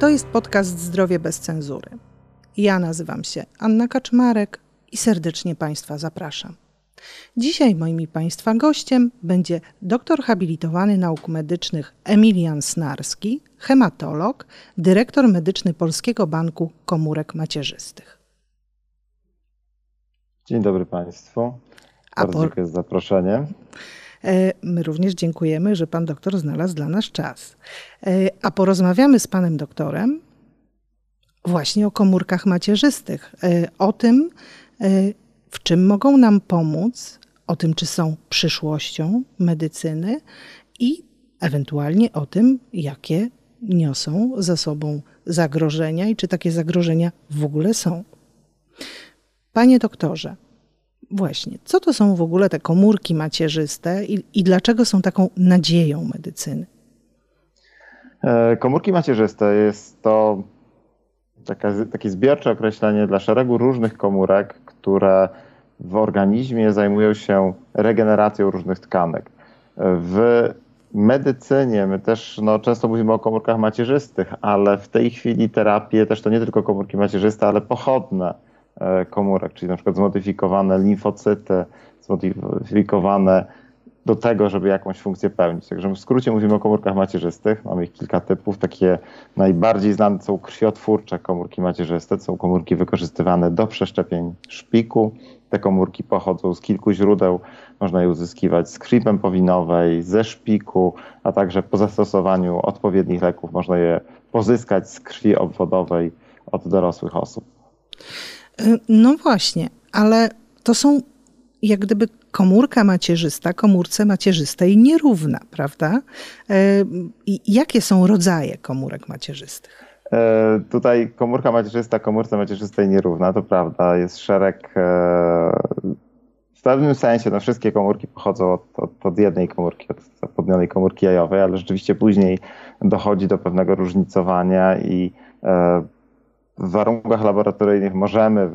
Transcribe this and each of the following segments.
To jest podcast Zdrowie bez cenzury. Ja nazywam się Anna Kaczmarek i serdecznie Państwa zapraszam. Dzisiaj moim i Państwa gościem będzie doktor habilitowany nauk medycznych Emilian Snarski, hematolog, dyrektor medyczny Polskiego Banku Komórek Macierzystych. Dzień dobry Państwu. Bardzo dziękuję za zaproszenie. E, my również dziękujemy, że pan doktor znalazł dla nas czas. E, a porozmawiamy z panem doktorem właśnie o komórkach macierzystych, e, o tym, w czym mogą nam pomóc, o tym, czy są przyszłością medycyny i ewentualnie o tym, jakie niosą za sobą zagrożenia i czy takie zagrożenia w ogóle są. Panie doktorze, Właśnie. Co to są w ogóle te komórki macierzyste i, i dlaczego są taką nadzieją medycyny? E, komórki macierzyste jest to taka, takie zbiorcze określenie dla szeregu różnych komórek, które w organizmie zajmują się regeneracją różnych tkanek. W medycynie my też no, często mówimy o komórkach macierzystych, ale w tej chwili terapie też to nie tylko komórki macierzyste, ale pochodne komórek, czyli na przykład zmodyfikowane limfocyty, zmodyfikowane do tego, żeby jakąś funkcję pełnić. Także w skrócie mówimy o komórkach macierzystych. Mamy ich kilka typów. Takie najbardziej znane są krwiotwórcze komórki macierzyste. To są komórki wykorzystywane do przeszczepień szpiku. Te komórki pochodzą z kilku źródeł. Można je uzyskiwać z krwi pępowinowej, ze szpiku, a także po zastosowaniu odpowiednich leków można je pozyskać z krwi obwodowej od dorosłych osób. No właśnie, ale to są jak gdyby komórka macierzysta komórce macierzystej nierówna, prawda? E, I jakie są rodzaje komórek macierzystych? E, tutaj komórka macierzysta komórce macierzystej nierówna, to prawda. Jest szereg, e, w pewnym sensie no wszystkie komórki pochodzą od, od, od jednej komórki, od zapłodnionej komórki jajowej, ale rzeczywiście później dochodzi do pewnego różnicowania i w warunkach laboratoryjnych możemy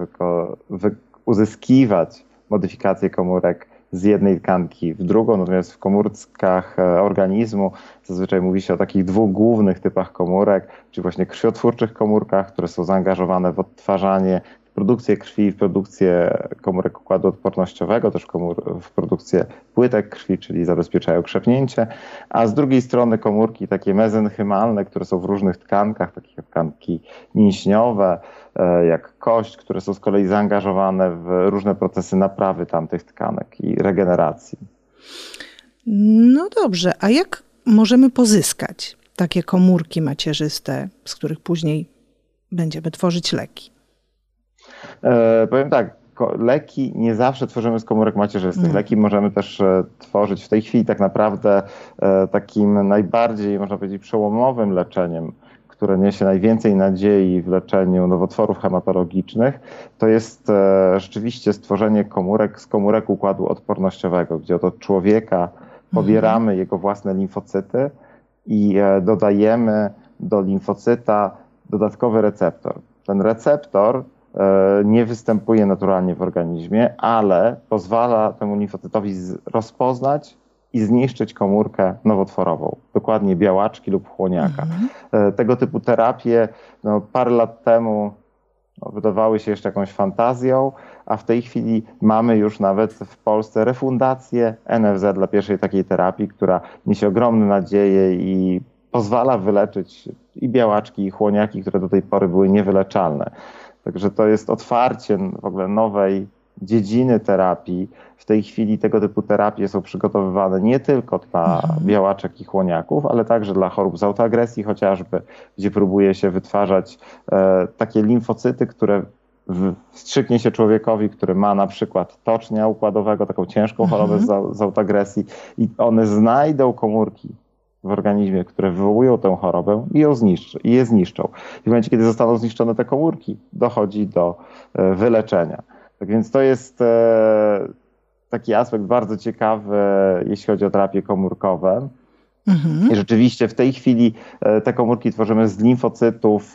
uzyskiwać modyfikacje komórek z jednej tkanki w drugą, natomiast w komórkach e, organizmu zazwyczaj mówi się o takich dwóch głównych typach komórek, czyli właśnie krwiotwórczych komórkach, które są zaangażowane w odtwarzanie produkcję krwi, w produkcję komórek układu odpornościowego, też komór, w produkcję płytek krwi, czyli zabezpieczają krzepnięcie, a z drugiej strony komórki takie mezenchymalne, które są w różnych tkankach, takie jak tkanki mięśniowe, e, jak kość, które są z kolei zaangażowane w różne procesy naprawy tamtych tkanek i regeneracji. No dobrze, a jak możemy pozyskać takie komórki macierzyste, z których później będziemy tworzyć leki? E, powiem tak, leki nie zawsze tworzymy z komórek macierzystych. Mm. Leki możemy też e, tworzyć w tej chwili tak naprawdę e, takim najbardziej, można powiedzieć, przełomowym leczeniem, które niesie najwięcej nadziei w leczeniu nowotworów hematologicznych, to jest rzeczywiście stworzenie komórek z komórek układu odpornościowego, gdzie od człowieka pobieramy mm. jego własne limfocyty i dodajemy do limfocyta dodatkowy receptor. Ten receptor E, nie występuje naturalnie w organizmie, ale pozwala temu limfocytowi rozpoznać i zniszczyć komórkę nowotworową, dokładnie białaczki lub chłoniaka. Mhm. E, tego typu terapie no, parę lat temu no, wydawały się jeszcze jakąś fantazją, a w tej chwili mamy już nawet w Polsce refundację NFZ dla pierwszej takiej terapii, która niesie ogromne nadzieje i pozwala wyleczyć i białaczki, i chłoniaki, które do tej pory były niewyleczalne. Także to jest otwarcie w ogóle nowej dziedziny terapii. W tej chwili tego typu terapie są przygotowywane nie tylko dla mhm. białaczek i chłoniaków, ale także dla chorób z autoagresji chociażby, gdzie próbuje się wytwarzać e, takie limfocyty, które wstrzyknie się człowiekowi, który ma na przykład tocznia układowego, taką ciężką chorobę mhm. z, z autoagresji i one znajdą komórki w organizmie, które wywołują tę chorobę i ją zniszczy, i je zniszczą. I w momencie, kiedy zostaną zniszczone te komórki, dochodzi do e, wyleczenia. Tak więc to jest e, taki aspekt bardzo ciekawy, jeśli chodzi o terapie komórkowe. Mhm. I rzeczywiście w tej chwili e, te komórki tworzymy z limfocytów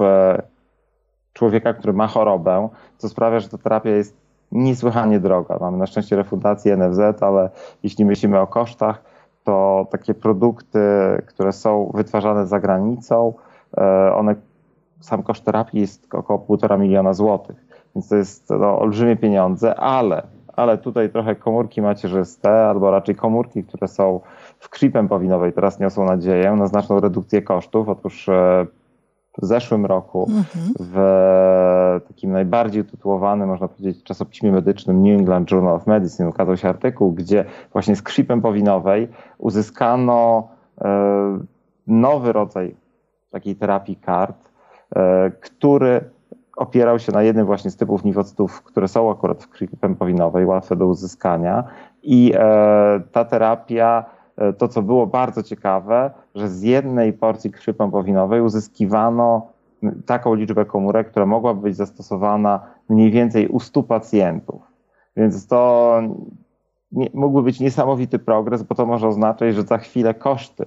człowieka, który ma chorobę, co sprawia, że ta terapia jest niesłychanie droga. Mamy na szczęście refundację NFZ, ale jeśli myślimy o kosztach, to takie produkty, które są wytwarzane za granicą, e, one sam koszt terapii jest około 1,5 miliona złotych, więc to jest no, olbrzymie pieniądze, ale, ale tutaj trochę komórki macierzyste, albo raczej komórki, które są w krwi pępowinowej, teraz niosą nadzieję na znaczną redukcję kosztów. Otóż e, w zeszłym roku mhm. w takim najbardziej tytułowanym, można powiedzieć, czasopiśmie medycznym New England Journal of Medicine ukazał się artykuł, gdzie właśnie z krwi pępowinowej uzyskano e, nowy rodzaj takiej terapii kart, e, który opierał się na jednym właśnie z typów niwocytów, które są akurat w krwi pępowinowej, łatwe do uzyskania i e, ta terapia to, co było bardzo ciekawe, że z jednej porcji krwi pępowinowej uzyskiwano taką liczbę komórek, która mogłaby być zastosowana mniej więcej u 100 pacjentów. Więc to nie, mógłby być niesamowity progres, bo to może oznaczać, że za chwilę koszty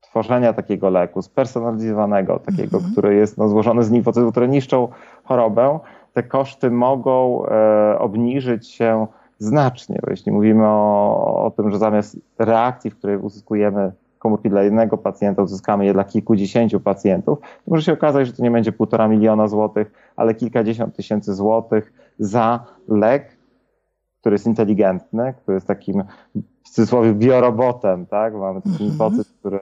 tworzenia takiego leku, spersonalizowanego, takiego, -hmm. który jest no, złożony z limfocytów, które niszczą chorobę, te koszty mogą e, obniżyć się znacznie. Bo jeśli mówimy o, o tym, że zamiast reakcji, w której uzyskujemy komórki dla jednego pacjenta, uzyskamy je dla kilkudziesięciu pacjentów, to może się okazać, że to nie będzie półtora miliona złotych, ale kilkadziesiąt tysięcy złotych za lek, który jest inteligentny, który jest takim w cudzysłowie biorobotem, tak? Mamy taki mm który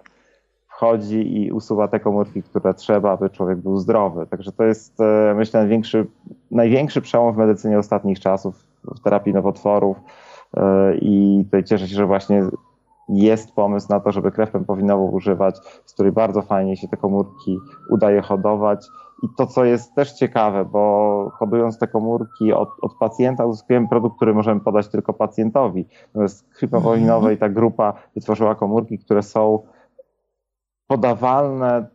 wchodzi i usuwa te komórki, które trzeba, aby człowiek był zdrowy. Także to jest, e, myślę, największy, największy przełom w medycynie ostatnich czasów, w terapii nowotworów. E, I tutaj cieszę się, że właśnie jest pomysł na to, żeby krew pępowinową używać, z której bardzo fajnie się te komórki udaje hodować. I to, co jest też ciekawe, bo hodując te komórki od, od pacjenta, uzyskujemy produkt, który możemy podać tylko pacjentowi. Natomiast krwi pępowinowej ta grupa wytworzyła komórki, które są podawalne,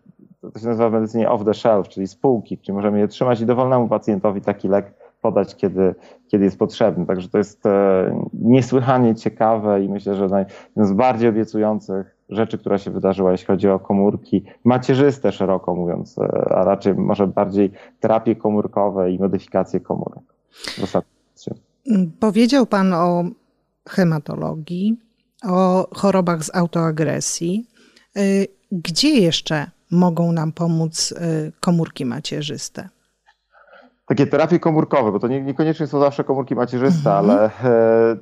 to się nazywa w medycynie off the shelf, czyli spółki, czyli możemy je trzymać i dowolnemu pacjentowi taki lek podać, kiedy, kiedy jest potrzebny. Także to jest e, niesłychanie ciekawe i myślę, że jeden z bardziej obiecujących rzeczy, która się wydarzyła, jeśli chodzi o komórki macierzyste, szeroko mówiąc, e, a raczej może bardziej terapie komórkowe i modyfikacje komórek. Powiedział Pan o hematologii, o chorobach z autoagresji. E, gdzie jeszcze mogą nam pomóc komórki macierzyste? Takie terapie komórkowe, bo to nie, niekoniecznie są zawsze komórki macierzyste, mhm. ale e,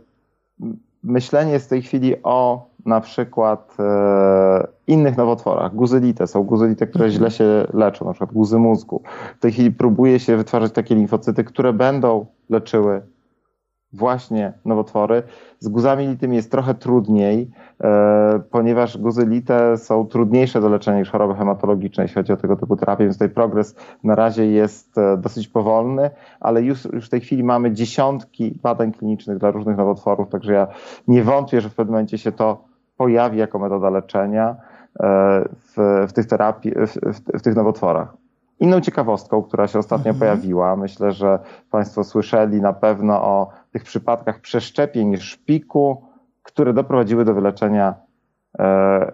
myślenie jest w tej chwili o na przykład e, innych nowotworach. Guzylite są guzylite, które mhm. źle się leczą, na przykład guzy mózgu. W tej chwili próbuje się wytwarzać takie limfocyty, które będą leczyły właśnie nowotwory. Z guzami litymi jest trochę trudniej, e, ponieważ guzy lite są trudniejsze do leczenia niż choroby hematologiczne, jeśli chodzi o tego typu terapię, więc tutaj progres na razie jest e, dosyć powolny, ale już, już w tej chwili mamy dziesiątki badań klinicznych dla różnych nowotworów, także ja nie wątpię, że w pewnym momencie się to pojawi jako metoda leczenia e, w, w tych terapii, w, w, w tych nowotworach. Inną ciekawostką, która się ostatnio mhm. pojawiła, myślę, że Państwo słyszeli na pewno o tych przypadkach przeszczepień szpiku, które doprowadziły do wyleczenia e,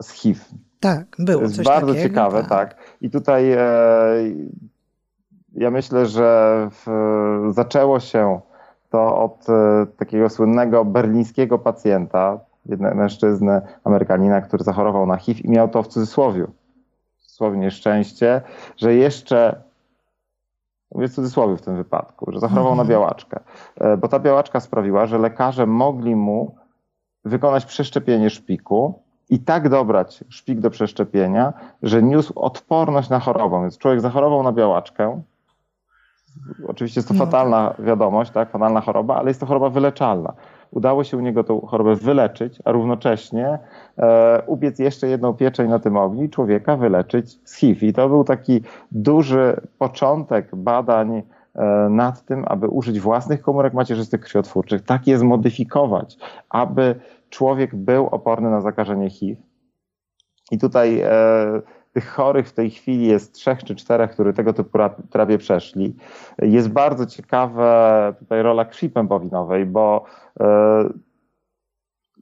z HIV. Tak, było. To jest bardzo takiego, ciekawe, tak. tak. I tutaj e, ja myślę, że w, zaczęło się to od e, takiego słynnego berlińskiego pacjenta, jednego mężczyzny, Amerykanina, który zachorował na HIV i miał to w cudzysłowie cudzysłowie nieszczęście, że jeszcze mówię w cudzysłowie w tym wypadku, że zachorował na mhm. białaczkę, e, bo ta białaczka sprawiła, że lekarze mogli mu wykonać przeszczepienie szpiku i tak dobrać szpik do przeszczepienia, że niósł odporność na chorobę. Więc człowiek zachorował na białaczkę. Oczywiście jest to no fatalna tak. wiadomość, tak, fatalna choroba, ale jest to choroba wyleczalna udało się u niego tą chorobę wyleczyć, a równocześnie e, ubiec jeszcze jedną pieczeń na tym ogniu i człowieka wyleczyć z HIV. I to był taki duży początek badań e, nad tym, aby użyć własnych komórek macierzystych krwiotwórczych, tak je zmodyfikować, aby człowiek był oporny na zakażenie HIV. I tutaj e, tych chorych w tej chwili jest trzech czy czterech, którzy tego typu terapię przeszli. Jest bardzo ciekawa tutaj rola krwi pępowinowej, bo e,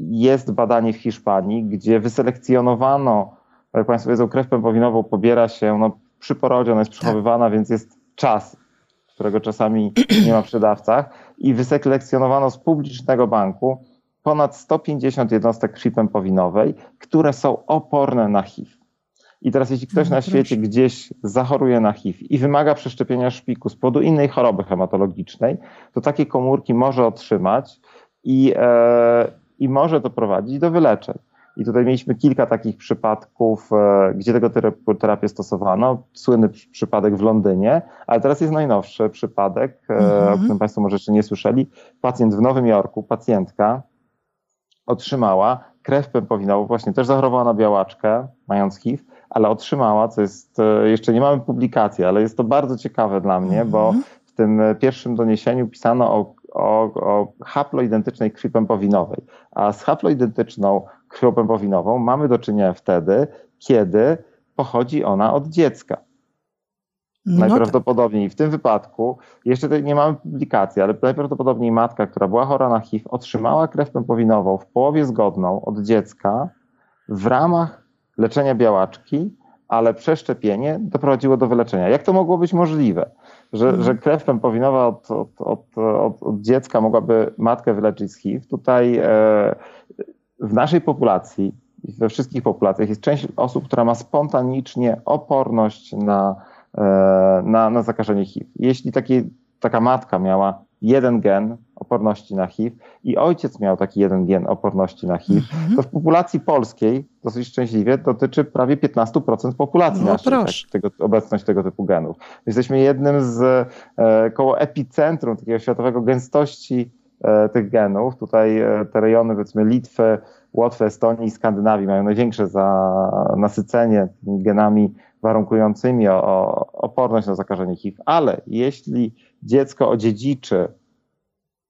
jest badanie w Hiszpanii, gdzie wyselekcjonowano, jak Państwo wiedzą, krew pępowinową pobiera się no, przy porodzie, ona jest tak. przechowywana, więc jest czas, którego czasami nie ma przy dawcach i wyselekcjonowano z publicznego banku ponad 150 jednostek krwi pępowinowej, które są oporne na HIV. I teraz jeśli ktoś no, na świecie gdzieś zachoruje na HIV i wymaga przeszczepienia szpiku z powodu innej choroby hematologicznej, to takie komórki może otrzymać i, e, i może to prowadzić do wyleczeń. I tutaj mieliśmy kilka takich przypadków, e, gdzie tego terapię stosowano. Słynny przypadek w Londynie, ale teraz jest najnowszy przypadek, mhm. o którym Państwo może jeszcze nie słyszeli. Pacjent w Nowym Jorku, pacjentka otrzymała krew pępowinową, właśnie też zachorowała na białaczkę, mając HIV, ale otrzymała, co jest, e, jeszcze nie mamy publikacji, ale jest to bardzo ciekawe dla mnie, mhm. bo w tym pierwszym doniesieniu pisano o, o, o haploidentycznej krwi pępowinowej, a z haploidentyczną krwią pępowinową mamy do czynienia wtedy, kiedy pochodzi ona od dziecka. No najprawdopodobniej w tym wypadku, jeszcze nie mamy publikacji, ale najprawdopodobniej matka, która była chora na HIV, otrzymała krew pępowinową w połowie zgodną od dziecka w ramach leczenia białaczki, ale przeszczepienie doprowadziło do wyleczenia. Jak to mogło być możliwe? Że, hmm. że krew pępowinowa od, od, od, od, dziecka mogłaby matkę wyleczyć z HIV. Tutaj e, w naszej populacji, we wszystkich populacjach jest część osób, która ma spontanicznie oporność na, e, na, na zakażenie HIV. Jeśli taka matka miała jeden gen oporności na HIV i ojciec miał taki jeden gen oporności na HIV, mhm. to w populacji polskiej, dosyć szczęśliwie, dotyczy prawie 15% populacji no, naszej, tak, tego, obecność tego typu genów. Jesteśmy jednym z e, koło epicentrum takiego światowego gęstości E, tych genów. Tutaj e, te rejony, powiedzmy Litwy, Łotwy, Estonii i Skandynawii mają największe za nasycenie genami warunkującymi o, o oporność na zakażenie HIV. Ale jeśli dziecko odziedziczy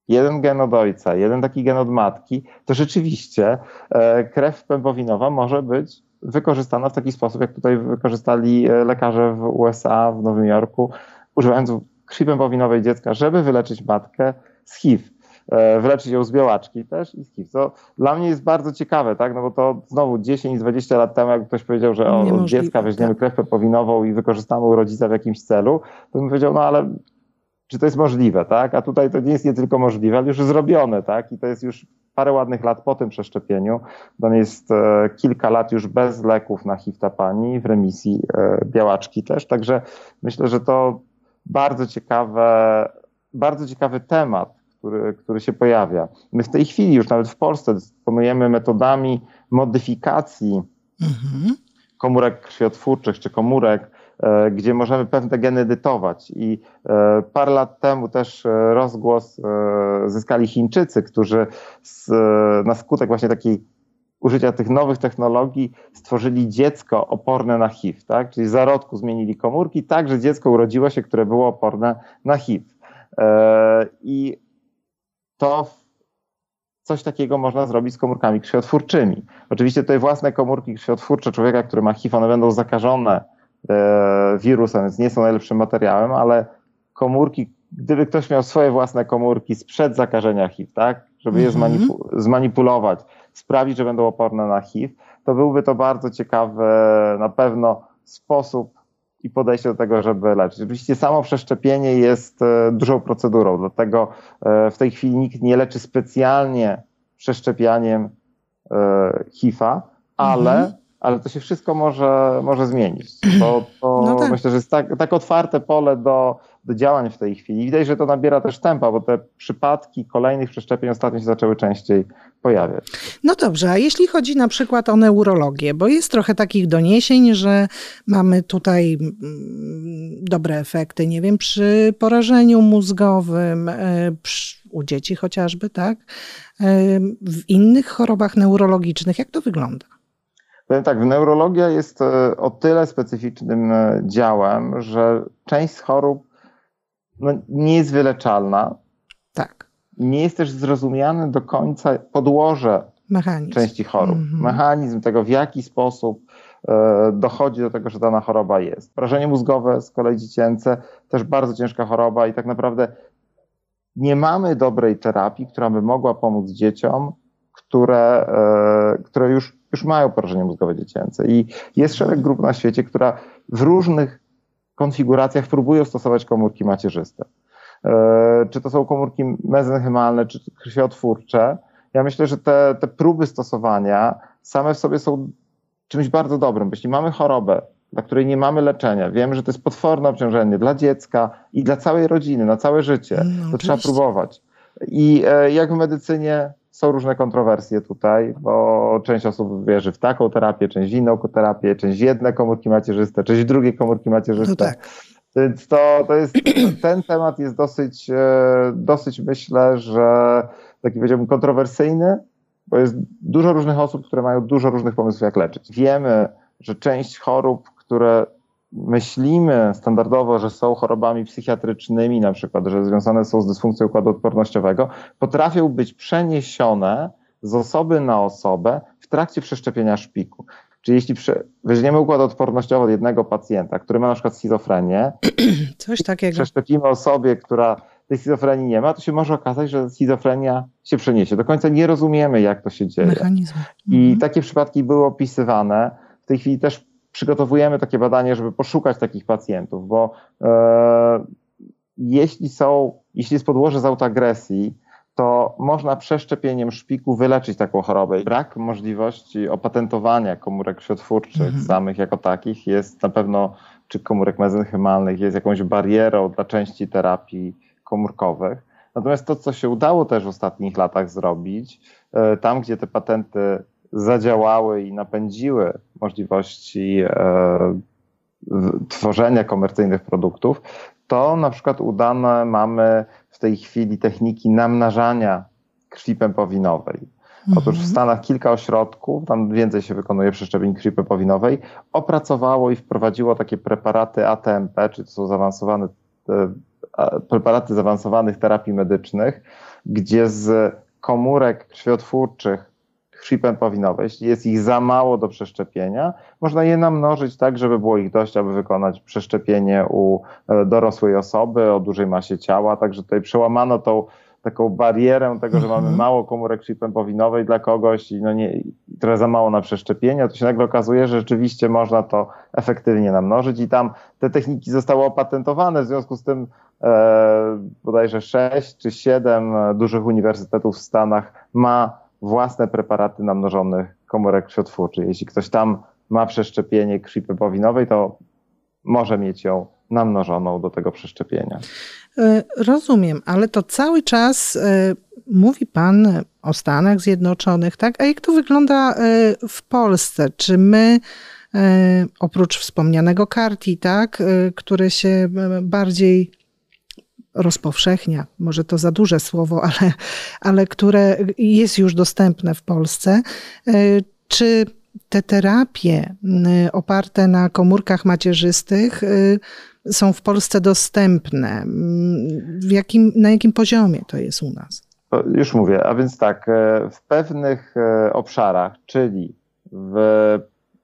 jeden gen od ojca, jeden taki gen od matki, to rzeczywiście e, krew pępowinowa może być wykorzystana w taki sposób, jak tutaj wykorzystali lekarze w USA, w Nowym Jorku, używając krwi pępowinowej dziecka, żeby wyleczyć matkę z HIV. E, wyleczyć ją z białaczki też i z HIV. Co dla mnie jest bardzo ciekawe, tak? No bo to znowu 10-20 lat temu, jak ktoś powiedział, że od dziecka weźmiemy tak. krew pepowinową i wykorzystamy u rodzica w jakimś celu, to bym powiedział, no ale czy to jest możliwe, tak? A tutaj to nie jest nie tylko możliwe, ale już zrobione, tak? I to jest już parę ładnych lat po tym przeszczepieniu. To jest e, kilka lat już bez leków na HIV pani, w remisji e, białaczki też. Także myślę, że to bardzo ciekawe, bardzo ciekawy temat, który, który się pojawia. My w tej chwili już nawet w Polsce dysponujemy metodami modyfikacji mhm. komórek krwiotwórczych czy komórek, gdzie możemy pewne geny edytować. I e, parę lat temu też e, rozgłos zyskali Chińczycy, którzy z, na skutek właśnie takiej użycia tych nowych technologii stworzyli dziecko oporne na HIV, tak? Czyli zarodku zmienili komórki tak, że dziecko urodziło się, które było oporne na HIV. I to coś takiego można zrobić z komórkami krwiotwórczymi. Oczywiście tutaj własne komórki krwiotwórcze człowieka, który ma HIV, one będą zakażone e, wirusem, więc nie są najlepszym materiałem, ale komórki, gdyby ktoś miał swoje własne komórki sprzed zakażenia HIV, tak, żeby je mhm. zmanipu zmanipulować, sprawić, że będą oporne na HIV, to byłby to bardzo ciekawy na pewno sposób i podejście do tego, żeby leczyć. Oczywiście samo przeszczepienie jest e, dużą procedurą, dlatego e, w tej chwili nikt nie leczy specjalnie przeszczepianiem e, HIV-a, ale, mhm. Ale to się wszystko może, może zmienić. To, to no tak. myślę, że jest tak, tak otwarte pole do, do działań w tej chwili. Widać, że to nabiera też tempa, bo te przypadki kolejnych przeszczepień ostatnio się zaczęły częściej pojawiać. No dobrze, a jeśli chodzi na przykład o neurologię, bo jest trochę takich doniesień, że mamy tutaj mm, dobre efekty, nie wiem, przy porażeniu mózgowym, e, u dzieci chociażby, tak? E, w innych chorobach neurologicznych, jak to wygląda? Powiem tak, neurologia jest e, o tyle specyficznym działem, że część z chorób no, nie jest wyleczalna. Tak. Nie jest też zrozumiane do końca podłoże Mechanizm. części chorób. Mm -hmm. Mechanizm tego, w jaki sposób e, dochodzi do tego, że dana choroba jest. Porażenie mózgowe z kolei dziecięce, też bardzo ciężka choroba i tak naprawdę nie mamy dobrej terapii, która by mogła pomóc dzieciom, które, e, które już, już mają porażenie mózgowe dziecięce. I jest szereg grup na świecie, która w różnych konfiguracjach próbują stosować komórki macierzyste. E, czy to są komórki mezenchymalne, czy krwiotwórcze. Ja myślę, że te, te próby stosowania same w sobie są czymś bardzo dobrym. Jeśli mamy chorobę, dla której nie mamy leczenia, wiemy, że to jest potworne obciążenie dla dziecka i dla całej rodziny, na całe życie, no, to trzeba próbować. I e, jak w medycynie są różne kontrowersje tutaj, bo część osób wierzy w taką terapię, część w inną terapię, część jedne komórki macierzyste, część drugie komórki macierzyste. No tak. Więc to, to jest, ten temat jest dosyć, e, dosyć myślę, że taki powiedziałbym kontrowersyjny, bo jest dużo różnych osób, które mają dużo różnych pomysłów, jak leczyć. Wiemy, że część chorób, które myślimy standardowo, że są chorobami psychiatrycznymi, na przykład, że związane są z dysfunkcją układu odpornościowego, potrafią być przeniesione z osoby na osobę w trakcie przeszczepienia szpiku. Czyli jeśli weźmiemy układ odpornościowy od jednego pacjenta, który ma na przykład schizofrenię, coś takiego. Przeszczepimy osobie, która tej schizofrenii nie ma, to się może okazać, że schizofrenia się przeniesie. Do końca nie rozumiemy, jak to się dzieje. Mechanizmy. I mhm. takie przypadki były opisywane. W tej chwili też przygotowujemy takie badanie, żeby poszukać takich pacjentów, bo e, jeśli są, jeśli jest podłoże z autoagresji, to można przeszczepieniem szpiku wyleczyć taką chorobę. Brak możliwości opatentowania komórek światwórczych mhm. samych jako takich jest na pewno, czy komórek mezenchymalnych, jest jakąś barierą dla części terapii komórkowych. Natomiast to, co się udało też w ostatnich latach zrobić, e, tam gdzie te patenty zadziałały i napędziły możliwości e, tworzenia komercyjnych produktów, to na przykład udane mamy w tej chwili techniki namnażania krwi pępowinowej. Otóż w mhm. Stanach kilka ośrodków, tam więcej się wykonuje przeszczepień krwi pępowinowej, opracowało i wprowadziło takie preparaty ATMP, czyli to są zaawansowane e, preparaty zaawansowanych terapii medycznych, gdzie z komórek krwiotwórczych pępowinowej, jeśli jest ich za mało do przeszczepienia, można je namnożyć tak, żeby było ich dość, aby wykonać przeszczepienie u e, dorosłej osoby o dużej masie ciała. Także tutaj przełamano tą taką barierę tego, że mamy mhm. mało komórek krwi pępowinowej dla kogoś i no nie, trochę za mało na przeszczepienie, to się nagle okazuje, że rzeczywiście można to efektywnie namnożyć i tam te techniki zostały opatentowane, w związku z tym e, bodajże sześć czy siedem dużych uniwersytetów w Stanach ma własne preparaty namnożonych komórek krwiotwórczych. Jeśli ktoś tam ma przeszczepienie krwi pepowinowej, to może mieć ją namnożoną do tego przeszczepienia. E, rozumiem, ale to cały czas e, mówi Pan o Stanach Zjednoczonych, tak? A jak to wygląda e, w Polsce? Czy my oprócz wspomnianego karti, tak, które się bardziej rozpowszechnia, może to za duże słowo, ale, ale które jest już dostępne w Polsce. E, czy te terapie oparte na komórkach macierzystych e, są w Polsce dostępne? Jakim, na jakim poziomie to jest u nas? Już mówię, a więc tak, e, w pewnych obszarach, czyli w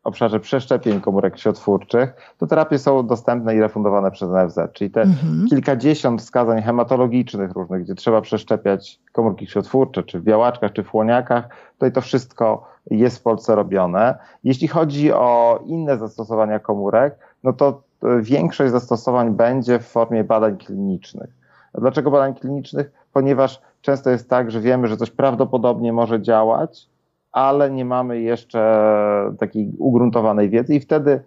obszarze przeszczepień komórek światwórczych, to terapie są dostępne i refundowane przez NFZ, czyli te mhm. kilkadziesiąt wskazań hematologicznych różnych, gdzie trzeba przeszczepiać komórki światwórcze, czy w białaczkach, czy w chłoniakach, tutaj to wszystko jest w Polsce robione. Jeśli chodzi o inne zastosowania komórek, no to e, większość zastosowań będzie w formie badań klinicznych. Dlaczego badań klinicznych? Ponieważ często jest tak, że wiemy, że coś prawdopodobnie może działać, ale nie mamy jeszcze takiej ugruntowanej wiedzy i wtedy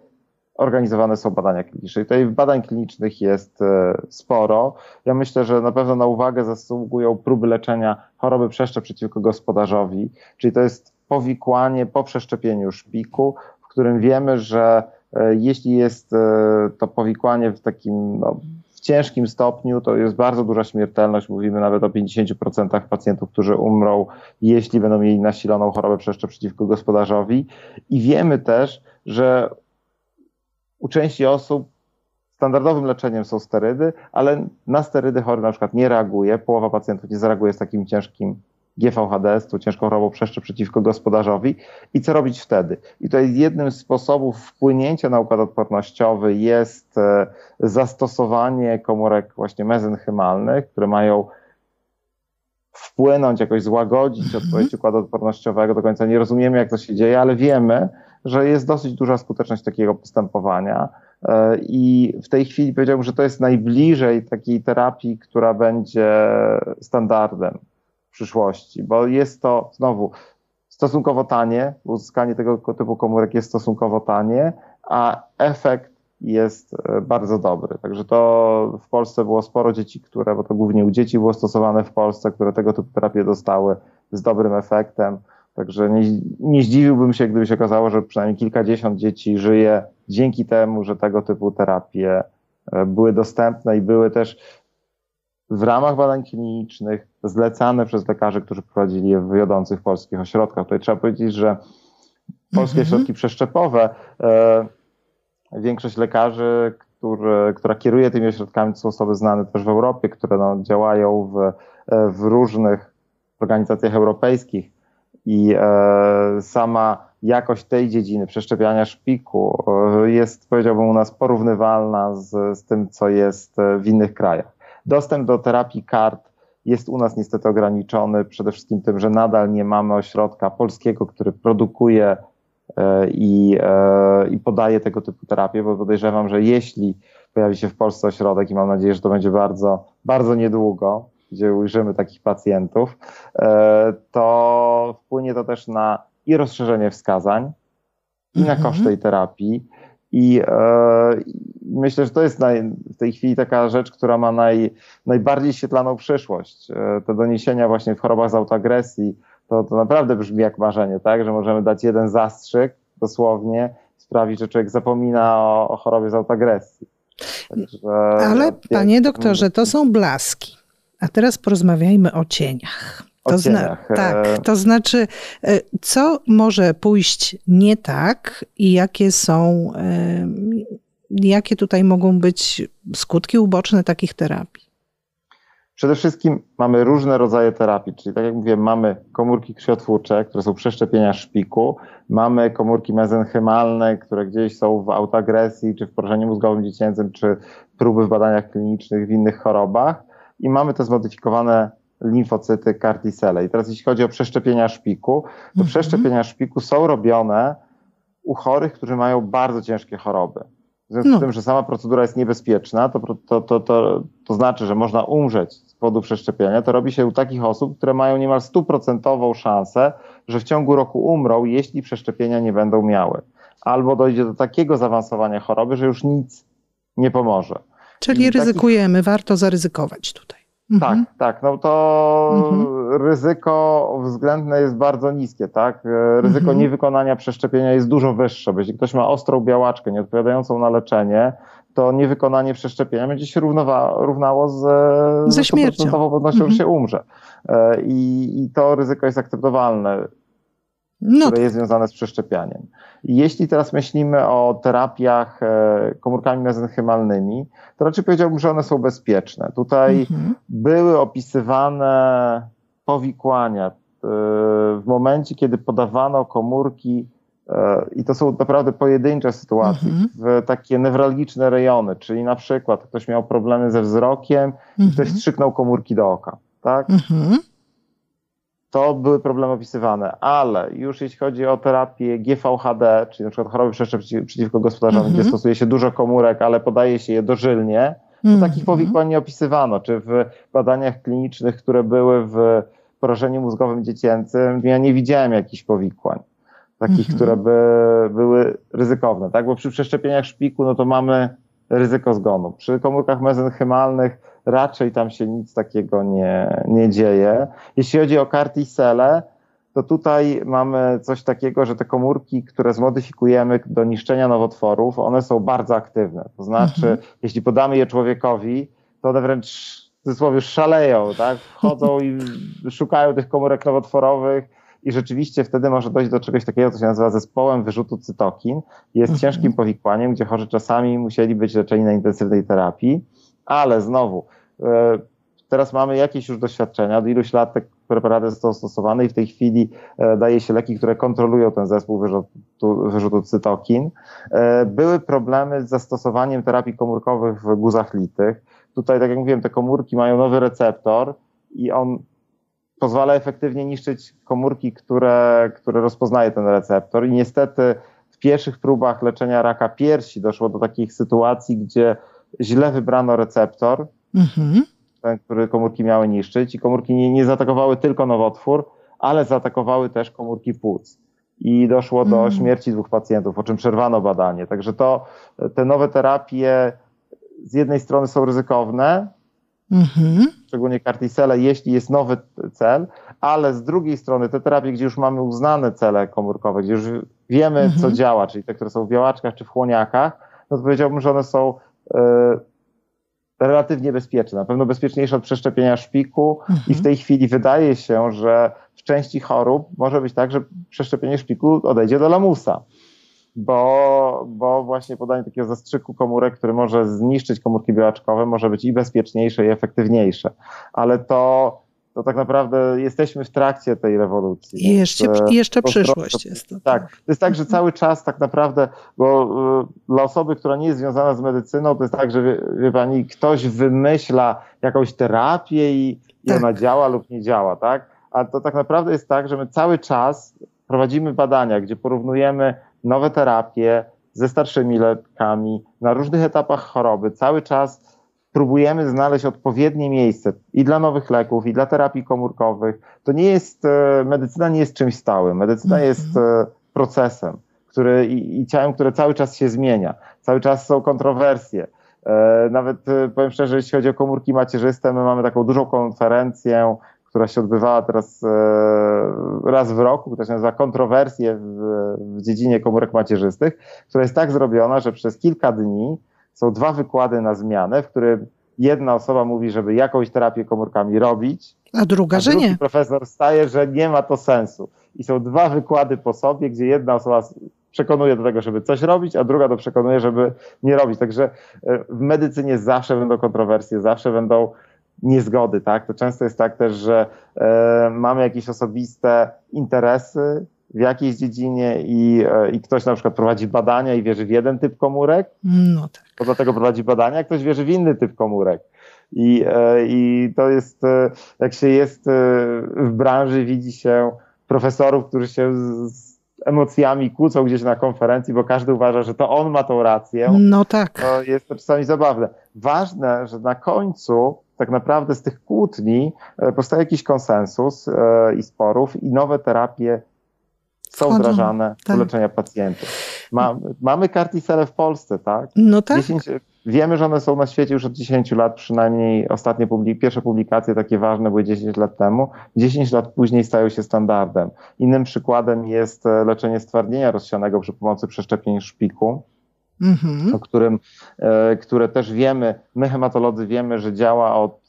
organizowane są badania kliniczne. I tutaj badań klinicznych jest e, sporo. Ja myślę, że na pewno na uwagę zasługują próby leczenia choroby przeszczep przeciwko gospodarzowi, czyli to jest powikłanie po przeszczepieniu szpiku, w którym wiemy, że e, jeśli jest e, to powikłanie w takim no, ciężkim stopniu to jest bardzo duża śmiertelność. Mówimy nawet o 50% pacjentów, którzy umrą, jeśli będą mieli nasiloną chorobę przeszczep przeciwko gospodarzowi. I wiemy też, że u części osób standardowym leczeniem są sterydy, ale na sterydy chory na przykład nie reaguje. Połowa pacjentów nie zareaguje z takim ciężkim GVHD, tą ciężką chorobą przeszczep przeciwko gospodarzowi i co robić wtedy. I to jest jednym z sposobów wpłynięcia na układ odpornościowy jest e, zastosowanie komórek właśnie mezenchymalnych, które mają wpłynąć, jakoś złagodzić mhm. odpowiedź układu odpornościowego. Do końca nie rozumiemy, jak to się dzieje, ale wiemy, że jest dosyć duża skuteczność takiego postępowania. E, I w tej chwili powiedziałbym, że to jest najbliżej takiej terapii, która będzie standardem przyszłości, bo jest to znowu stosunkowo tanie, uzyskanie tego typu komórek jest stosunkowo tanie, a efekt jest e, bardzo dobry. Także to w Polsce było sporo dzieci, które, bo to głównie u dzieci było stosowane w Polsce, które tego typu terapię dostały z dobrym efektem. Także nie, nie zdziwiłbym się, gdyby się okazało, że przynajmniej kilkadziesiąt dzieci żyje dzięki temu, że tego typu terapie e, były dostępne i były też w ramach badań klinicznych zlecane przez lekarzy, którzy prowadzili je w wiodących polskich ośrodkach. Tutaj trzeba powiedzieć, że polskie -hmm. ośrodki przeszczepowe, e, większość lekarzy, który, która kieruje tymi ośrodkami, to są osoby znane też w Europie, które no, działają w, e, w różnych organizacjach europejskich i e, sama jakość tej dziedziny przeszczepiania szpiku e, jest, powiedziałbym, u nas porównywalna z, z tym, co jest w innych krajach. Dostęp do terapii kart jest u nas niestety ograniczony, przede wszystkim tym, że nadal nie mamy ośrodka polskiego, który produkuje e, i, e, i podaje tego typu terapię, bo podejrzewam, że jeśli pojawi się w Polsce ośrodek i mam nadzieję, że to będzie bardzo, bardzo niedługo, gdzie ujrzymy takich pacjentów, e, to wpłynie to też na i rozszerzenie wskazań, i na mhm. koszt tej terapii, i e, myślę, że to jest naj, w tej chwili taka rzecz, która ma naj, najbardziej świetlaną przyszłość. E, te doniesienia właśnie w chorobach z autoagresji, to, to naprawdę brzmi jak marzenie, tak? Że możemy dać jeden zastrzyk dosłownie, sprawić, że człowiek zapomina o, o chorobie z autoagresji. Także, Ale panie doktorze, to są blaski. A teraz porozmawiajmy o cieniach. To zna- tak, e, to znaczy, e, co może pójść nie tak i jakie są, e, jakie tutaj mogą być skutki uboczne takich terapii? Przede wszystkim mamy różne rodzaje terapii, czyli tak jak mówię, mamy komórki krwiotwórcze, które są przeszczepienia szpiku, mamy komórki mezenchymalne, które gdzieś są w autoagresji, czy w porażeniu mózgowym dziecięcym, czy próby w badaniach klinicznych w innych chorobach i mamy te zmodyfikowane limfocyty, kartisele. I teraz jeśli chodzi o przeszczepienia szpiku, to mhm. przeszczepienia szpiku są robione u chorych, którzy mają bardzo ciężkie choroby. W związku no. z tym, że sama procedura jest niebezpieczna, to, to, to, to, to znaczy, że można umrzeć z powodu przeszczepienia. To robi się u takich osób, które mają niemal stuprocentową szansę, że w ciągu roku umrą, jeśli przeszczepienia nie będą miały. Albo dojdzie do takiego zaawansowania choroby, że już nic nie pomoże. Czyli I ryzykujemy, takich... warto zaryzykować tutaj. Tak, mhm. tak. No to mhm. ryzyko względne jest bardzo niskie, tak? E, ryzyko mhm. niewykonania przeszczepienia jest dużo wyższe. Bo jeśli ktoś ma ostrą białaczkę nieodpowiadającą na leczenie, to niewykonanie przeszczepienia będzie się równowa, równało z, ze śmiercią. pewnością, że się umrze. E, I, I to ryzyko jest akceptowalne no które jest związane z przeszczepianiem. Jeśli teraz myślimy o terapiach e, komórkami mezenchymalnymi, to raczej powiedziałbym, że one są bezpieczne. Tutaj mhm. były opisywane powikłania e, w momencie, kiedy podawano komórki e, i to są naprawdę pojedyncze sytuacje, mhm. w takie newralgiczne rejony, czyli na przykład ktoś miał problemy ze wzrokiem mhm. i ktoś strzyknął komórki do oka. Tak? Mhm to były problemy opisywane, ale już jeśli chodzi o terapię GVHD, czyli na przykład choroby przeszczep przeciwko gospodarzom, gdzie mhm. stosuje się dużo komórek, ale podaje się je dożylnie, to mm takich powikłań nie opisywano, czy w badaniach klinicznych, które były w porażeniu mózgowym dziecięcym, ja nie widziałem jakichś powikłań, takich, mhm. które by były ryzykowne, tak? Bo przy przeszczepieniach szpiku, no to mamy ryzyko zgonu. Przy komórkach mezenchymalnych raczej tam się nic takiego nie, nie dzieje. Jeśli chodzi o kartisele, to tutaj mamy coś takiego, że te komórki, które zmodyfikujemy do niszczenia nowotworów, one są bardzo aktywne. To znaczy, mhm. jeśli podamy je człowiekowi, to one wręcz w cudzysłowie szaleją, tak? Wchodzą i szukają tych komórek nowotworowych i rzeczywiście wtedy może dojść do czegoś takiego, co się nazywa zespołem wyrzutu cytokin. Jest mhm. ciężkim powikłaniem, gdzie chorzy czasami musieli być leczeni na intensywnej terapii, ale znowu, e, teraz mamy jakieś już doświadczenia, od iluś lat te preparaty są stosowane i w tej chwili e, daje się leki, które kontrolują ten zespół wyrzutu, wyrzutu cytokin. E, były problemy z zastosowaniem terapii komórkowych w guzach litych. Tutaj, tak jak mówiłem, te komórki mają nowy receptor i on pozwala efektywnie niszczyć komórki, które, które rozpoznaje ten receptor i niestety w pierwszych próbach leczenia raka piersi doszło do takich sytuacji, gdzie źle wybrano receptor, mhm. ten, który komórki miały niszczyć i komórki nie, nie zaatakowały tylko nowotwór, ale zaatakowały też komórki płuc i doszło do mm. śmierci dwóch pacjentów, po czym przerwano badanie. Także to te nowe terapie z jednej strony są ryzykowne, mm-hmm. szczególnie kartisele, jeśli jest nowy cel, ale z drugiej strony te terapie, gdzie już mamy uznane cele komórkowe, gdzie już wiemy, mm-hmm. co działa, czyli te, które są w białaczkach czy w chłoniakach, no to powiedziałbym, że one są relatywnie bezpieczne, na pewno bezpieczniejsze od przeszczepienia szpiku mm-hmm. i w mhm. tej chwili wydaje się, że w części chorób może być tak, że przeszczepienie szpiku odejdzie do lamusa bo, bo właśnie podanie takiego zastrzyku komórek, który może zniszczyć komórki białaczkowe, może być i bezpieczniejsze, i efektywniejsze. Ale to, to tak naprawdę jesteśmy w trakcie tej rewolucji. I jeszcze, więc, jeszcze przyszłość jest. To, tak, to jest tak, że cały czas tak naprawdę, bo y, dla osoby, która nie jest związana z medycyną, to jest tak, że wie, wie pani, ktoś wymyśla jakąś terapię i, i tak. ona działa lub nie działa, tak? A to tak naprawdę jest tak, że my cały czas prowadzimy badania, gdzie porównujemy nowe terapie ze starszymi lekami na różnych etapach choroby. Cały czas próbujemy znaleźć odpowiednie miejsce i dla nowych leków, i dla terapii komórkowych. To nie jest, e, medycyna nie jest czymś stałym. Medycyna mm -hmm. jest e, procesem, który i, i ciałem, które cały czas się zmienia. Cały czas są kontrowersje. E, nawet powiem szczerze, jeśli chodzi o komórki macierzyste, my mamy taką dużą konferencję która się odbywała teraz raz w roku, która się nazywa Kontrowersje w, w dziedzinie komórek macierzystych, która jest tak zrobiona, że przez kilka dni są dwa wykłady na zmianę, w którym jedna osoba mówi, żeby jakąś terapię komórkami robić, a druga, a że nie. profesor staje, że nie ma to sensu. I są dwa wykłady po sobie, gdzie jedna osoba przekonuje do tego, żeby coś robić, a druga to przekonuje, żeby nie robić. Także e, w medycynie zawsze będą kontrowersje, zawsze będą niezgody, tak? To często jest tak też, że e, mamy jakieś osobiste interesy w jakiejś dziedzinie i, e, i ktoś na przykład prowadzi badania i wierzy w jeden typ komórek, no tak. bo dlatego prowadzi badania, ktoś wierzy w inny typ komórek. I, e, I to jest, e, jak się jest w branży, widzi się profesorów, którzy się z, emocjami kłócą gdzieś na konferencji, bo każdy uważa, że to on ma tą rację. No tak. To jest to czasami zabawne. Ważne, że na końcu tak naprawdę z tych kłótni powstaje jakiś konsensus i sporów i nowe terapie są Wchodzą, wdrażane tak. do leczenia pacjentów. Ma, mamy kartisele w Polsce, tak? No tak. 10, wiemy, że one są na świecie już od 10 lat, przynajmniej ostatnie publik pierwsze publikacje takie ważne były 10 lat temu. 10 lat później stają się standardem. Innym przykładem jest e, leczenie stwardnienia rozsianego przy pomocy przeszczepień szpiku mhm. o którym, e, które też wiemy, my hematolodzy wiemy, że działa od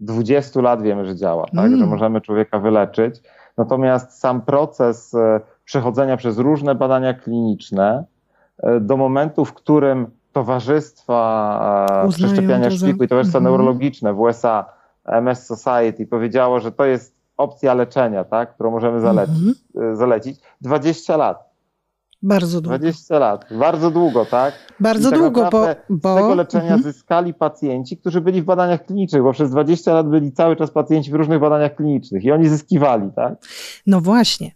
20 lat wiemy, że działa, tak? Mm. że możemy człowieka wyleczyć. Natomiast sam proces e, przechodzenia przez różne badania kliniczne e, do momentu, w którym towarzystwa Uznają przeszczepiania to szpiku i towarzystwa mm. neurologiczne w USA, MS Society powiedziało, że to jest opcja leczenia, tak? którą możemy zalecić, mm. zalecić 20 lat. Bardzo długo. 20 lat, bardzo długo, tak? Bardzo tak długo, bo, bo... Z tego leczenia mhm. zyskali pacjenci, którzy byli w badaniach klinicznych, bo przez 20 lat byli cały czas pacjenci w różnych badaniach klinicznych i oni zyskiwali, tak? No właśnie.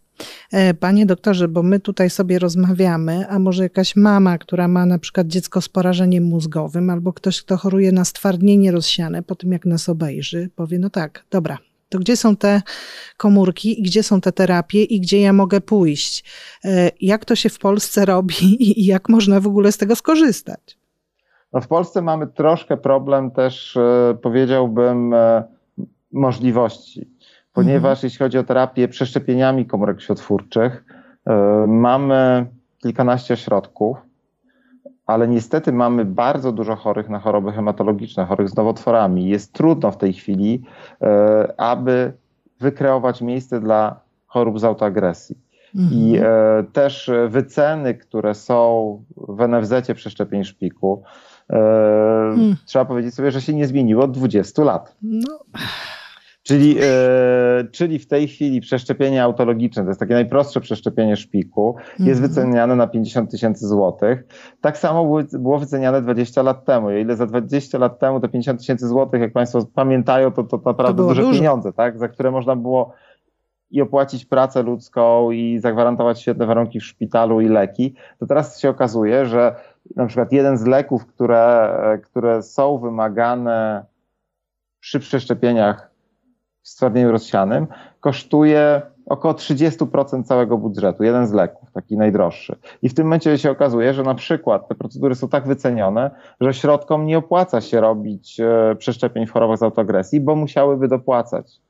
E, panie doktorze, bo my tutaj sobie rozmawiamy, a może jakaś mama, która ma na przykład dziecko z porażeniem mózgowym, albo ktoś, kto choruje na stwardnienie rozsiane, po tym jak nas obejrzy, powie: No tak, dobra, to gdzie są te komórki i gdzie są te terapie i gdzie ja mogę pójść? E, jak to się w Polsce robi i jak można w ogóle z tego skorzystać? No w Polsce mamy troszkę problem też, e, powiedziałbym, e, możliwości, ponieważ mhm. jeśli chodzi o terapię przeszczepieniami komórek światwórczych, mamy kilkanaście środków, ale niestety mamy bardzo dużo chorych na choroby hematologiczne, chorych z nowotworami. Jest trudno w tej chwili, e, aby wykreować miejsce dla chorób z autoagresji. Mhm. I e, też wyceny, które są w NFZ przeszczepień szpiku, e, hmm. trzeba powiedzieć sobie, że się nie zmieniło od 20 lat. No. Czyli, e, czyli w tej chwili przeszczepienie autologiczne, to jest takie najprostsze przeszczepienie szpiku, jest mhm. wyceniane na 50 tysięcy złotych. Tak samo było wyceniane 20 lat temu. O ile za 20 lat temu te 50 tysięcy złotych, jak Państwo pamiętają, to, to naprawdę to duże dużo. pieniądze, tak? za które można było i opłacić pracę ludzką i zagwarantować świetne warunki w szpitalu i leki, to teraz się okazuje, że na przykład jeden z leków, które, które są wymagane przy przeszczepieniach w stwardnieniu rozsianym kosztuje około 30% całego budżetu, jeden z leków, taki najdroższy. I w tym momencie się okazuje, że na przykład te procedury są tak wycenione, że środkom nie opłaca się robić e, przeszczepień w chorobach z autoagresji, bo musiałyby dopłacać.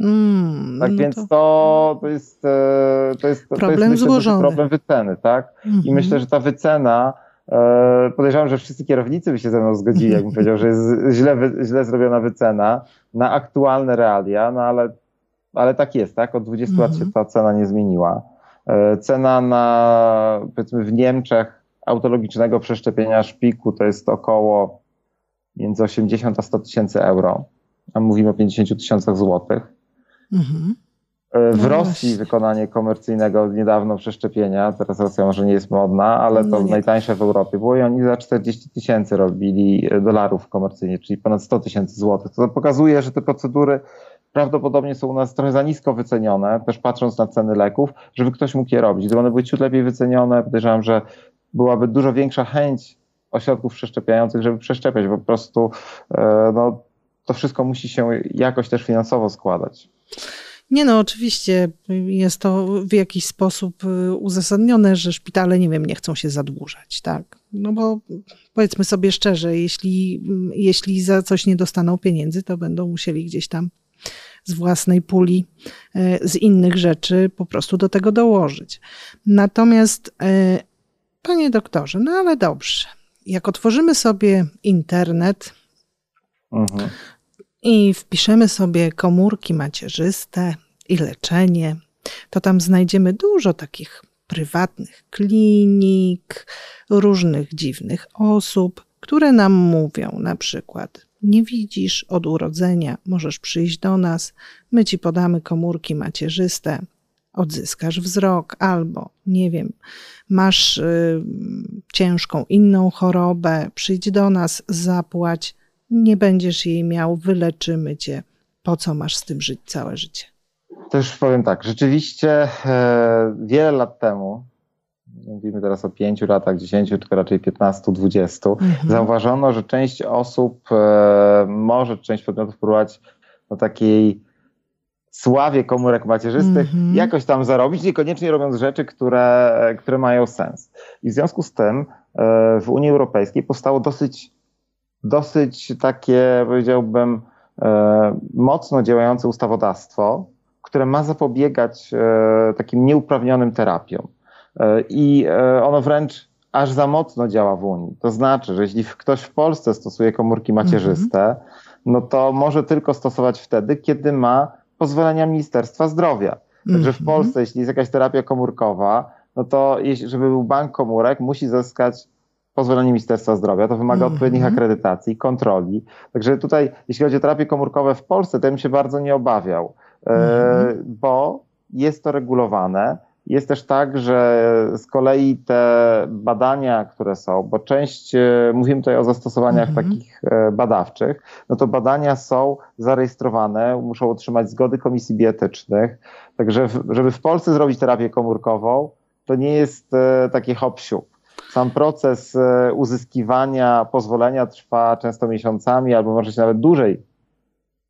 Mm, tak no więc to... To, to jest, e, to jest, problem to jest złożony. problem wyceny, tak? Mm -hmm. I mhm. myślę, że ta wycena e, Podejrzewam, że wszyscy kierownicy by się ze mną zgodzili, jakbym powiedział, że jest źle, źle zrobiona wycena na aktualne realia, no ale ale tak jest, tak? Od 20 mm -hmm. lat się mhm. ta cena nie zmieniła. E, cena na, powiedzmy, w Niemczech autologicznego przeszczepienia szpiku to jest około między 80 a 100 tysięcy euro, a mówimy o 50 tysiącach złotych. -hmm. W no Rosji właśnie. wykonanie komercyjnego niedawno przeszczepienia, teraz Rosja może nie jest modna, ale to no najtańsze w Europie było i oni za 40 tysięcy robili dolarów komercyjnie, czyli ponad 100 tysięcy złotych. To pokazuje, że te procedury prawdopodobnie są u nas trochę za nisko wycenione, też patrząc na ceny leków, żeby ktoś mógł je robić. Gdyby one były ciut lepiej wycenione, podejrzewam, że byłaby dużo większa chęć ośrodków przeszczepiających, żeby przeszczepiać, bo po prostu e, no, to wszystko musi się jakoś też finansowo składać. Nie no, oczywiście jest to w jakiś sposób y, uzasadnione, że szpitale, nie wiem, nie chcą się zadłużać, tak? No bo powiedzmy sobie szczerze, jeśli, jeśli za coś nie dostaną pieniędzy, to będą musieli gdzieś tam z własnej puli, e, z innych rzeczy po prostu do tego dołożyć. Natomiast, e, panie doktorze, no ale dobrze, jak otworzymy sobie internet mhm. I wpiszemy sobie komórki macierzyste i leczenie, to tam znajdziemy dużo takich prywatnych klinik, różnych dziwnych osób, które nam mówią na przykład, nie widzisz od urodzenia, możesz przyjść do nas, my ci podamy komórki macierzyste, odzyskasz wzrok, albo nie wiem, masz y, ciężką inną chorobę, przyjdź do nas, zapłać, nie będziesz jej miał, wyleczymy cię. Po co masz z tym żyć całe życie? Też powiem tak, rzeczywiście e, wiele lat temu, mówimy teraz o 5 latach, 10, czy raczej 15, 20, mhm. zauważono, że część osób e, może, część podmiotów próbować na takiej sławie komórek macierzystych mhm. jakoś tam zarobić, niekoniecznie robiąc rzeczy, które, które mają sens. I w związku z tym e, w Unii Europejskiej powstało dosyć, dosyć takie, powiedziałbym, e, mocno działające ustawodawstwo, które ma zapobiegać e, takim nieuprawnionym terapiom. E, i ono wręcz aż za mocno działa w Unii. To znaczy, że jeśli ktoś w Polsce stosuje komórki macierzyste, mm -hmm. no to może tylko stosować wtedy, kiedy ma pozwolenia Ministerstwa Zdrowia. Także w mhm. Polsce, jeśli jest jakaś terapia komórkowa, no to żeby był bank komórek, musi zyskać pozwolenie Ministerstwa Zdrowia. To wymaga mm -hmm. odpowiednich akredytacji, kontroli. Także tutaj, jeśli chodzi o terapie komórkowe w Polsce, to bym się bardzo nie obawiał, mm -hmm. bo jest to regulowane. Jest też tak, że z kolei te badania, które są, bo część, e, mówimy tutaj o zastosowaniach mhm. takich e, badawczych, no to badania są zarejestrowane, muszą otrzymać zgody komisji bioetycznych. Także, żeby w Polsce zrobić terapię komórkową, to nie jest takie hop Sam proces uzyskiwania pozwolenia trwa często miesiącami, albo może się nawet dłużej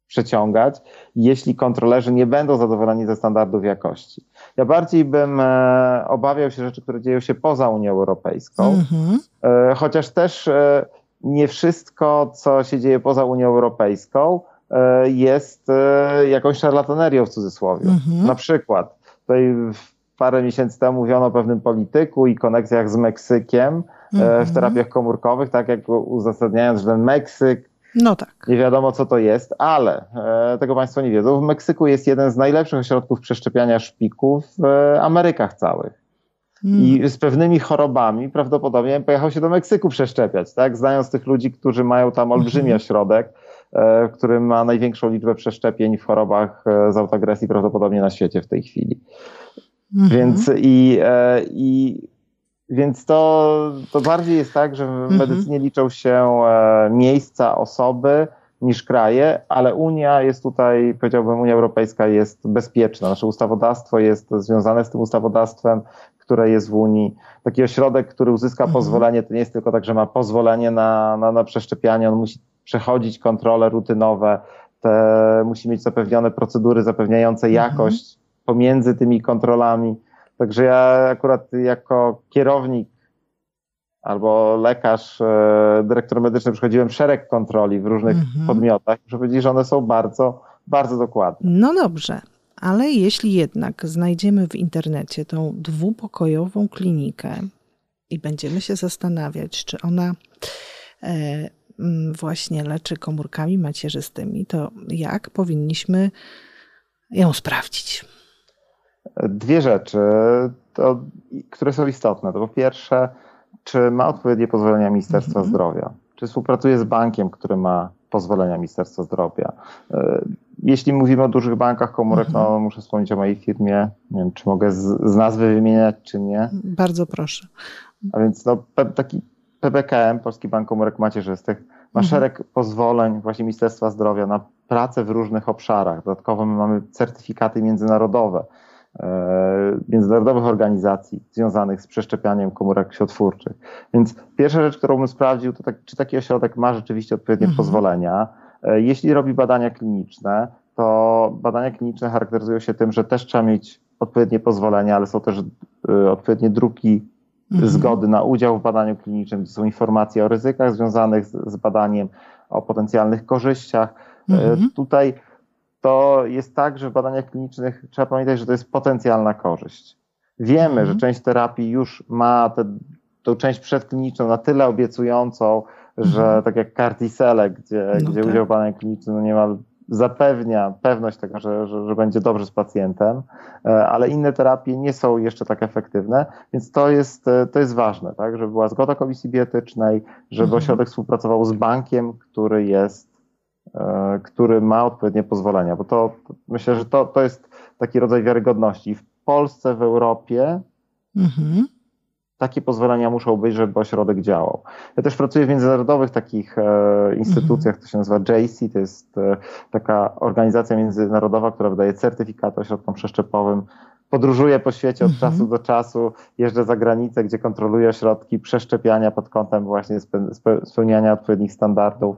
przeciągać, jeśli kontrolerzy nie będą zadowoleni ze standardów jakości. Ja bardziej bym e, obawiał się rzeczy, które dzieją się poza Unią Europejską, mm-hmm. e, chociaż też e, nie wszystko, co się dzieje poza Unią Europejską, e, jest e, jakąś szarlatanerią w cudzysłowie. Mm-hmm. Na przykład, tutaj parę miesięcy temu mówiono o pewnym polityku i koneksjach z Meksykiem mm-hmm. w mhm. terapiach komórkowych, tak jak uzasadniając, że ten Meksyk no tak. Nie wiadomo, co to jest, ale e, tego Państwo nie wiedzą. W Meksyku jest jeden z najlepszych ośrodków przeszczepiania szpików w e, Amerykach całych. Hmm. I z pewnymi chorobami prawdopodobnie pojechał się do Meksyku przeszczepiać, tak? Znając tych ludzi, którzy mają tam olbrzymi mhm. ośrodek, e, który ma największą liczbę przeszczepień w chorobach e, z autoagresji prawdopodobnie na świecie w tej chwili. Mhm. Więc i, e, i więc to, to bardziej jest tak, że w mhm. medycynie liczą się e, miejsca, osoby niż kraje, ale Unia jest tutaj, powiedziałbym, Unia Europejska jest bezpieczna. Nasze ustawodawstwo jest związane z tym ustawodawstwem, które jest w Unii. Taki ośrodek, który uzyska mhm. pozwolenie, to nie jest tylko tak, że ma pozwolenie na, na, na przeszczepianie, on musi przechodzić kontrole rutynowe, te, musi mieć zapewnione procedury zapewniające mhm. jakość pomiędzy tymi kontrolami. Także ja akurat jako kierownik albo lekarz, e, dyrektor medyczny przechodziłem szereg kontroli w różnych mhm. podmiotach. Muszę powiedzieć, że one są bardzo, bardzo dokładne. No dobrze, ale jeśli jednak znajdziemy w internecie tą dwupokojową klinikę i będziemy się zastanawiać, czy ona e, właśnie leczy komórkami macierzystymi, to jak powinniśmy ją sprawdzić? Dwie rzeczy, to, które są istotne. To po pierwsze, czy ma odpowiednie pozwolenia Ministerstwa mhm. Zdrowia? Czy współpracuje z bankiem, który ma pozwolenia Ministerstwa Zdrowia? E, jeśli mówimy o dużych bankach komórek, no muszę wspomnieć o mojej firmie. Nie wiem, czy mogę z, z nazwy wymieniać, czy nie. Bardzo proszę. A więc no, taki PBKM, Polski Bank Komórek Macierzystych, ma mhm. szereg pozwoleń właśnie Ministerstwa Zdrowia na pracę w różnych obszarach. Dodatkowo my mamy certyfikaty międzynarodowe międzynarodowych organizacji związanych z przeszczepianiem komórek krwiotwórczych. Więc pierwsza rzecz, którą bym sprawdził, to tak, czy taki ośrodek ma rzeczywiście odpowiednie mhm. pozwolenia. E, jeśli robi badania kliniczne, to badania kliniczne charakteryzują się tym, że też trzeba mieć odpowiednie pozwolenia, ale są też e, odpowiednie druki mhm. zgody na udział w badaniu klinicznym, gdzie są informacje o ryzykach związanych z, z badaniem, o potencjalnych korzyściach. E, mhm. Tutaj to jest tak, że w badaniach klinicznych trzeba pamiętać, że to jest potencjalna korzyść. Wiemy, mhm. że część terapii już ma tę część przedkliniczną na tyle obiecującą, że mhm. tak jak Cartisele, gdzie, no gdzie tak. udział w badaniu klinicznym no niemal zapewnia pewność tego, że, że, że, będzie dobrze z pacjentem, e, ale inne terapie nie są jeszcze tak efektywne, więc to jest, e, to jest ważne, tak, żeby była zgoda komisji bioetycznej, żeby mhm. ośrodek współpracował z bankiem, który jest, który ma odpowiednie pozwolenia, bo to, myślę, że to, to jest taki rodzaj wiarygodności. W Polsce, w Europie mhm takie pozwolenia muszą być, żeby ośrodek działał. Ja też pracuję w międzynarodowych takich e, instytucjach, to się nazywa JC, to jest e, taka organizacja międzynarodowa, która wydaje certyfikaty ośrodkom przeszczepowym. Podróżuję po świecie od mhm. czasu do czasu, jeżdżę za granicę, gdzie kontroluję ośrodki przeszczepiania pod kątem właśnie spełniania odpowiednich standardów.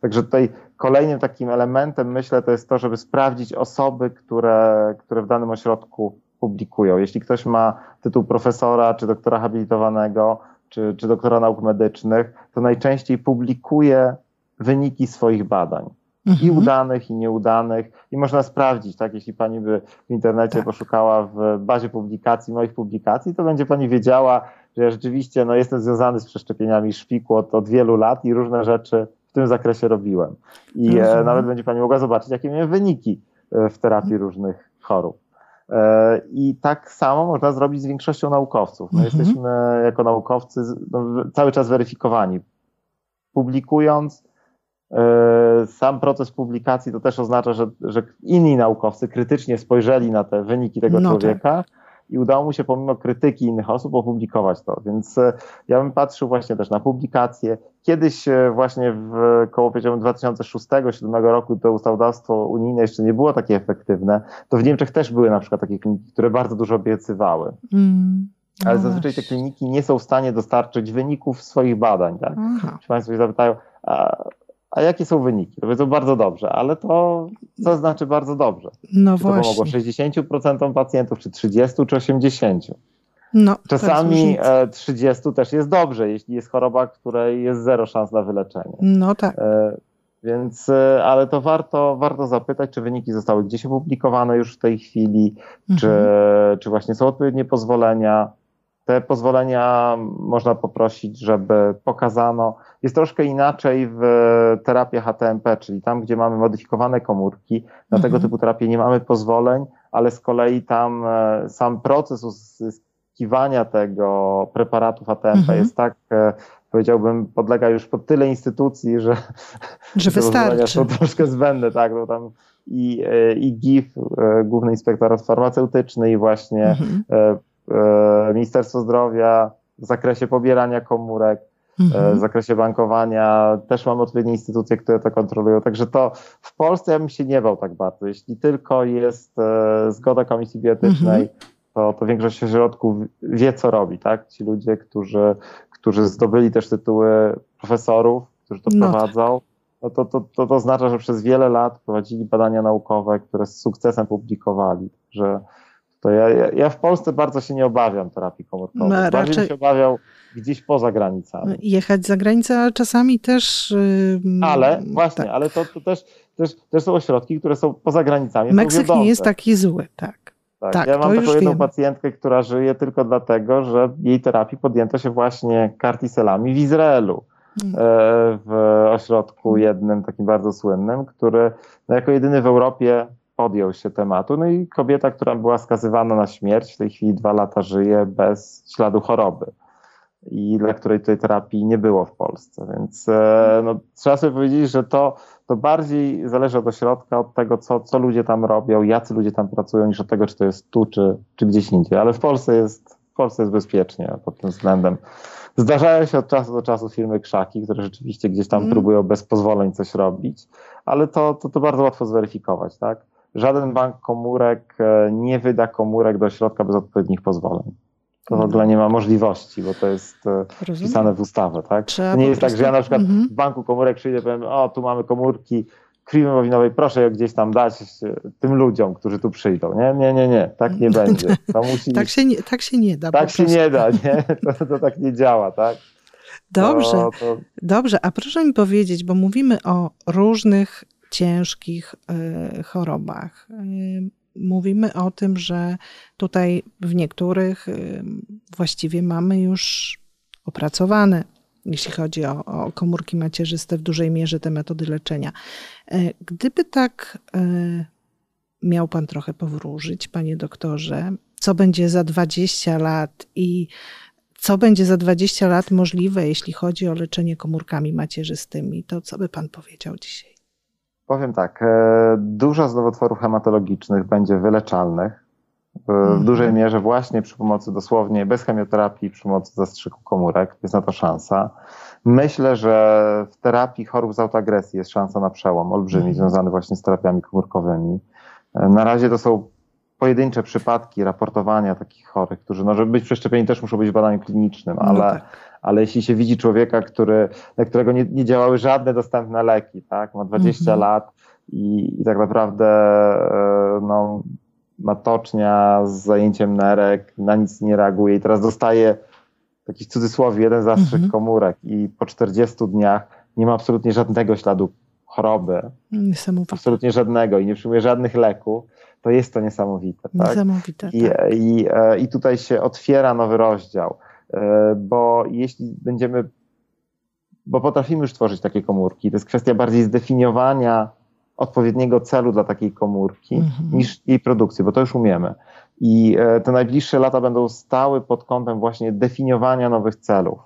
Także tutaj kolejnym takim elementem, myślę, to jest to, żeby sprawdzić osoby, które, które w danym ośrodku publikują. Jeśli ktoś ma tytuł profesora, czy doktora habilitowanego, czy, czy doktora nauk medycznych, to najczęściej publikuje wyniki swoich badań. Mhm. I udanych, i nieudanych. I można sprawdzić, tak? Jeśli pani by w internecie tak. poszukała w bazie publikacji, moich publikacji, to będzie pani wiedziała, że ja rzeczywiście no, jestem związany z przeszczepieniami szpiku od, od wielu lat i różne rzeczy tym zakresie robiłem. I e, nawet będzie pani mogła zobaczyć, jakie miałem wyniki e, w terapii mhm. różnych chorób. E, I tak samo można zrobić z większością naukowców. My mhm. jesteśmy jako naukowcy no, cały czas weryfikowani. Publikując, sam proces publikacji to też oznacza, że, że inni naukowcy krytycznie spojrzeli na te wyniki tego no tak. człowieka. Tak i udało mu się pomimo krytyki innych osób opublikować to. Więc e, ja bym patrzył właśnie też na publikacje. Kiedyś e, właśnie w koło powiedziałbym 2006-2007 roku to ustawodawstwo unijne jeszcze nie było takie efektywne. To w Niemczech też były na przykład takie kliniki, które bardzo dużo obiecywały. Mm. Ale no zazwyczaj te kliniki nie są w stanie dostarczyć wyników swoich badań. Tak? Czy Państwo się zapytają, a a jakie są wyniki? To powiedzą bardzo dobrze, ale to co znaczy bardzo dobrze? No czy właśnie. to pomogło 60% pacjentów, czy 30, czy 80? No, Czasami 30 e, też jest dobrze, jeśli jest choroba, której jest zero szans na wyleczenie. No tak. E, więc, e, ale to warto, warto zapytać, czy wyniki zostały gdzieś opublikowane już w tej chwili, mhm. czy, czy właśnie są odpowiednie pozwolenia. Te pozwolenia można poprosić, żeby pokazano. Jest troszkę inaczej w terapii HTMP, czyli tam, gdzie mamy modyfikowane komórki. Na mhm. tego typu terapię nie mamy pozwoleń, ale z kolei tam e, sam proces uzyskiwania tego preparatu HTMP mhm. jest tak, e, powiedziałbym, podlega już pod tyle instytucji, że, że wystarczy. są troszkę zbędne, tak, bo tam i, e, i GIF, Główny Inspektorat Farmaceutyczny i właśnie mhm. E, Ministerstwo Zdrowia w zakresie pobierania komórek, e, mhm. w zakresie bankowania. Też mamy odpowiednie instytucje, które to kontrolują. Także to w Polsce ja bym się nie bał tak bardzo. Jeśli tylko jest e, zgoda Komisji Bioetycznej, mhm. to, to większość środków wie, co robi. Tak? Ci ludzie, którzy, którzy zdobyli też tytuły profesorów, którzy to no. prowadzą, no to, to, to, to oznacza, że przez wiele lat prowadzili badania naukowe, które z sukcesem publikowali. Że to ja, ja w Polsce bardzo się nie obawiam terapii komórkowej. No, Bardziej raczej... się obawiał gdzieś poza granicami. Jechać za granicę, ale czasami też. Yy, ale właśnie, tak. ale to, to też, też, też są ośrodki, które są poza granicami. Meksyk nie jest taki zły, tak. Tak, tak ja mam taką jedną wiem. pacjentkę, która żyje tylko dlatego, że jej terapii podjęto się właśnie kartiselami w Izraelu. Hmm. E, w ośrodku jednym, takim bardzo słynnym, który no, jako jedyny w Europie podjął się tematu. No i kobieta, która była skazywana na śmierć, w tej chwili dwa lata żyje bez śladu choroby i dla której tej terapii nie było w Polsce. Więc e, no, trzeba sobie powiedzieć, że to, to bardziej zależy od ośrodka, od tego, co, co ludzie tam robią, jacy ludzie tam pracują, niż od tego, czy to jest tu, czy, czy gdzieś indziej. Ale w Polsce jest, w Polsce jest bezpiecznie pod tym względem. Zdarzają się od czasu do czasu firmy krzaki, które rzeczywiście gdzieś tam mm. próbują bez pozwoleń coś robić, ale to, to, to bardzo łatwo zweryfikować, tak? Żaden bank komórek e, nie wyda komórek do środka bez odpowiednich pozwoleń. To w ogóle nie ma możliwości, bo to jest e, Rozumiem. wpisane w ustawę, tak? Trzeba to nie jest tak, że ja na przykład mhm. w banku komórek przyjdę i powiem, o tu mamy komórki krwi wowinowej, proszę je gdzieś tam dać tym ludziom, którzy tu przyjdą. Nie, nie, nie, nie, tak nie będzie. To musi... tak, się nie, tak się nie da. Tak się nie da, nie? To, to tak nie działa, tak? Dobrze, to, to... dobrze, a proszę mi powiedzieć, bo mówimy o różnych ciężkich y, chorobach. Y, mówimy o tym, że tutaj w niektórych y, właściwie mamy już opracowane, jeśli chodzi o, o komórki macierzyste, w dużej mierze te metody leczenia. E, gdyby tak e, miał Pan trochę powróżyć, Panie doktorze, co będzie za 20 lat i co będzie za 20 lat możliwe, jeśli chodzi o leczenie komórkami macierzystymi, to co by Pan powiedział dzisiaj? Powiem tak, e, dużo z nowotworów hematologicznych będzie wyleczalnych. W mhm. dużej mierze właśnie przy pomocy dosłownie bez chemioterapii, przy pomocy zastrzyku komórek, jest na to szansa. Myślę, że w terapii chorób z autoagresji jest szansa na przełom olbrzymi, mm. związany właśnie z terapiami komórkowymi. E, na razie to są pojedyncze przypadki raportowania takich chorych, którzy, no żeby być przeszczepieni też muszą być w badaniu klinicznym, no ale, no tak. Ale jeśli się widzi człowieka, który, dla którego nie, nie działały żadne dostępne leki, tak, ma 20 mm -hmm. lat i, i tak naprawdę e, no, ma tocznia z zajęciem nerek, na nic nie reaguje i teraz dostaje taki w cudzysłowie jeden zastrzyk -hmm. komórek i po 40 dniach nie ma absolutnie żadnego śladu choroby. Niesamowite. Absolutnie żadnego i nie przyjmuje żadnych leków to jest to niesamowite. Tak? Niesamowite. I, tak. i, e, I tutaj się otwiera nowy rozdział, bo jeśli będziemy, bo potrafimy już tworzyć takie komórki, to jest kwestia bardziej zdefiniowania odpowiedniego celu dla takiej komórki mhm. niż jej produkcji, bo to już umiemy. I e, te najbliższe lata będą stały pod kątem właśnie definiowania nowych celów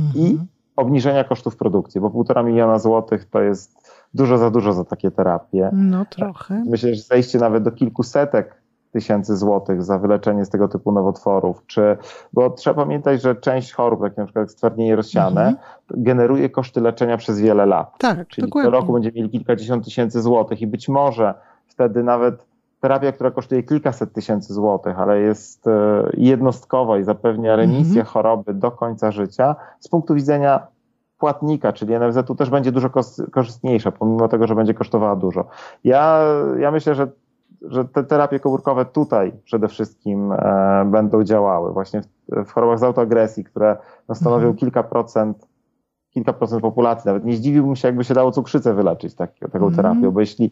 mhm. i obniżenia kosztów produkcji, bo półtora miliona złotych to jest dużo za dużo za takie terapie. No trochę. Myślę, że zejście nawet do kilkusetek tysięcy złotych za wyleczenie z tego typu nowotworów, czy, bo trzeba pamiętać, że część chorób, takie na przykład stwardnienie rozsiane, mhm. generuje koszty leczenia przez wiele lat. Tak, Czyli dokładnie. co roku będziemy mieli kilkadziesiąt tysięcy złotych i być może wtedy nawet terapia, która kosztuje kilkaset tysięcy złotych, ale jest e, jednostkowa i zapewnia remisję mhm. choroby do końca życia, z punktu widzenia płatnika, czyli NFZ-u też będzie dużo korzystniejsza, pomimo tego, że będzie kosztowała dużo. Ja, ja myślę, że, że te terapie komórkowe tutaj przede wszystkim e, będą działały, właśnie w, w, chorobach z autoagresji, które no, stanowią mhm. kilka procent kilka procent populacji. Nawet nie zdziwiłbym się, jakby się dało cukrzycę wyleczyć tak, taką mm. terapią, bo jeśli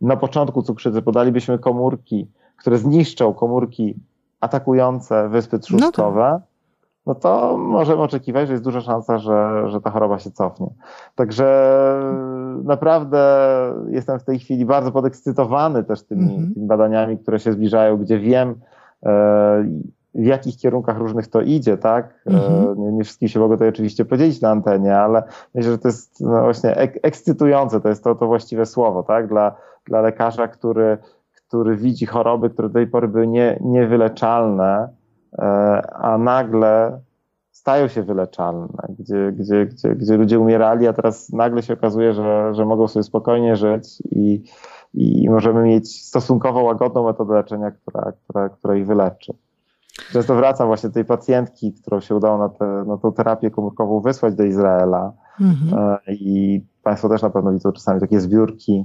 na początku cukrzycy podalibyśmy komórki, które zniszczą komórki atakujące wyspy trzustkowe, no tak no to możemy oczekiwać, że jest duża szansa, że, że ta choroba się cofnie. Także naprawdę jestem w tej chwili bardzo podekscytowany też tymi, mm -hmm. tymi badaniami, które się zbliżają, gdzie wiem, e, w jakich kierunkach różnych to idzie, tak? Mm -hmm. nie, nie, wszystkim się mogę tutaj oczywiście podzielić na antenie, ale myślę, że to jest no właśnie ek ekscytujące, to jest to, to właściwe słowo, tak? Dla, dla lekarza, który, który widzi choroby, które do tej pory były nie, niewyleczalne, E, a nagle stają się wyleczalne, gdzie, gdzie, gdzie, gdzie ludzie umierali, a teraz nagle się okazuje, że, że mogą sobie spokojnie żyć i, i możemy mieć stosunkowo łagodną metodę leczenia, która, która, która ich wyleczy. Często wracam właśnie do tej pacjentki, którą się udało na, te, na tą terapię komórkową wysłać do Izraela mhm. E, i Państwo też na pewno widzą czasami takie zbiórki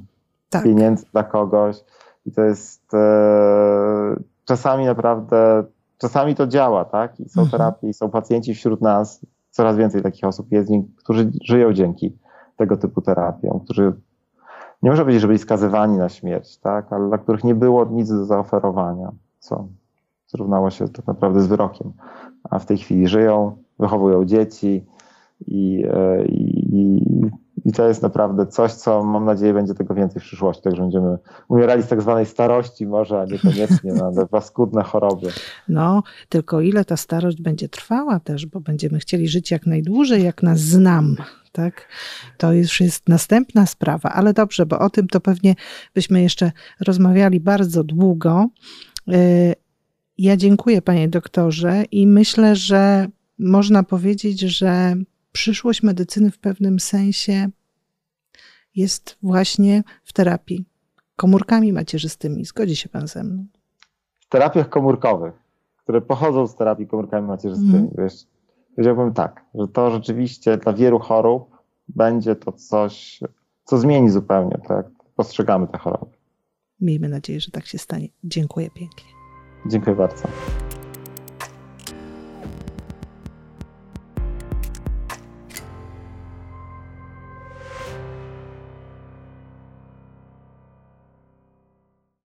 Tak. pieniędzy dla kogoś i to jest e, czasami naprawdę, czasami to działa, tak? I są Mhm. terapie, i są pacjenci wśród nas, coraz więcej takich osób jest, którzy żyją dzięki tego typu terapiom, którzy nie można powiedzieć, że byli skazywani na śmierć, tak? Ale dla których nie było nic do zaoferowania, co zrównało się tak naprawdę z wyrokiem. A w tej chwili żyją, wychowują dzieci i, e, i, i- i to jest naprawdę coś, co mam nadzieję będzie tego więcej w przyszłości, także będziemy umierali z tak zwanej starości może, a niekoniecznie na paskudne choroby. No, tylko ile ta starość będzie trwała też, bo będziemy chcieli żyć jak najdłużej, jak nas znam, tak? To już jest następna sprawa, ale dobrze, bo o tym to pewnie byśmy jeszcze rozmawiali bardzo długo. Y, Ja dziękuję panie doktorze i myślę, że można powiedzieć, że przyszłość medycyny w pewnym sensie jest właśnie w terapii komórkami macierzystymi. Zgodzi się pan ze mną? W terapiach komórkowych, które pochodzą z terapii komórkami macierzystymi, Mhm. wiesz, powiedziałbym tak, że to rzeczywiście dla wielu chorób będzie to coś, co zmieni zupełnie, tak? Postrzegamy te choroby. Miejmy nadzieję, że tak się stanie. Dziękuję pięknie. Dziękuję bardzo.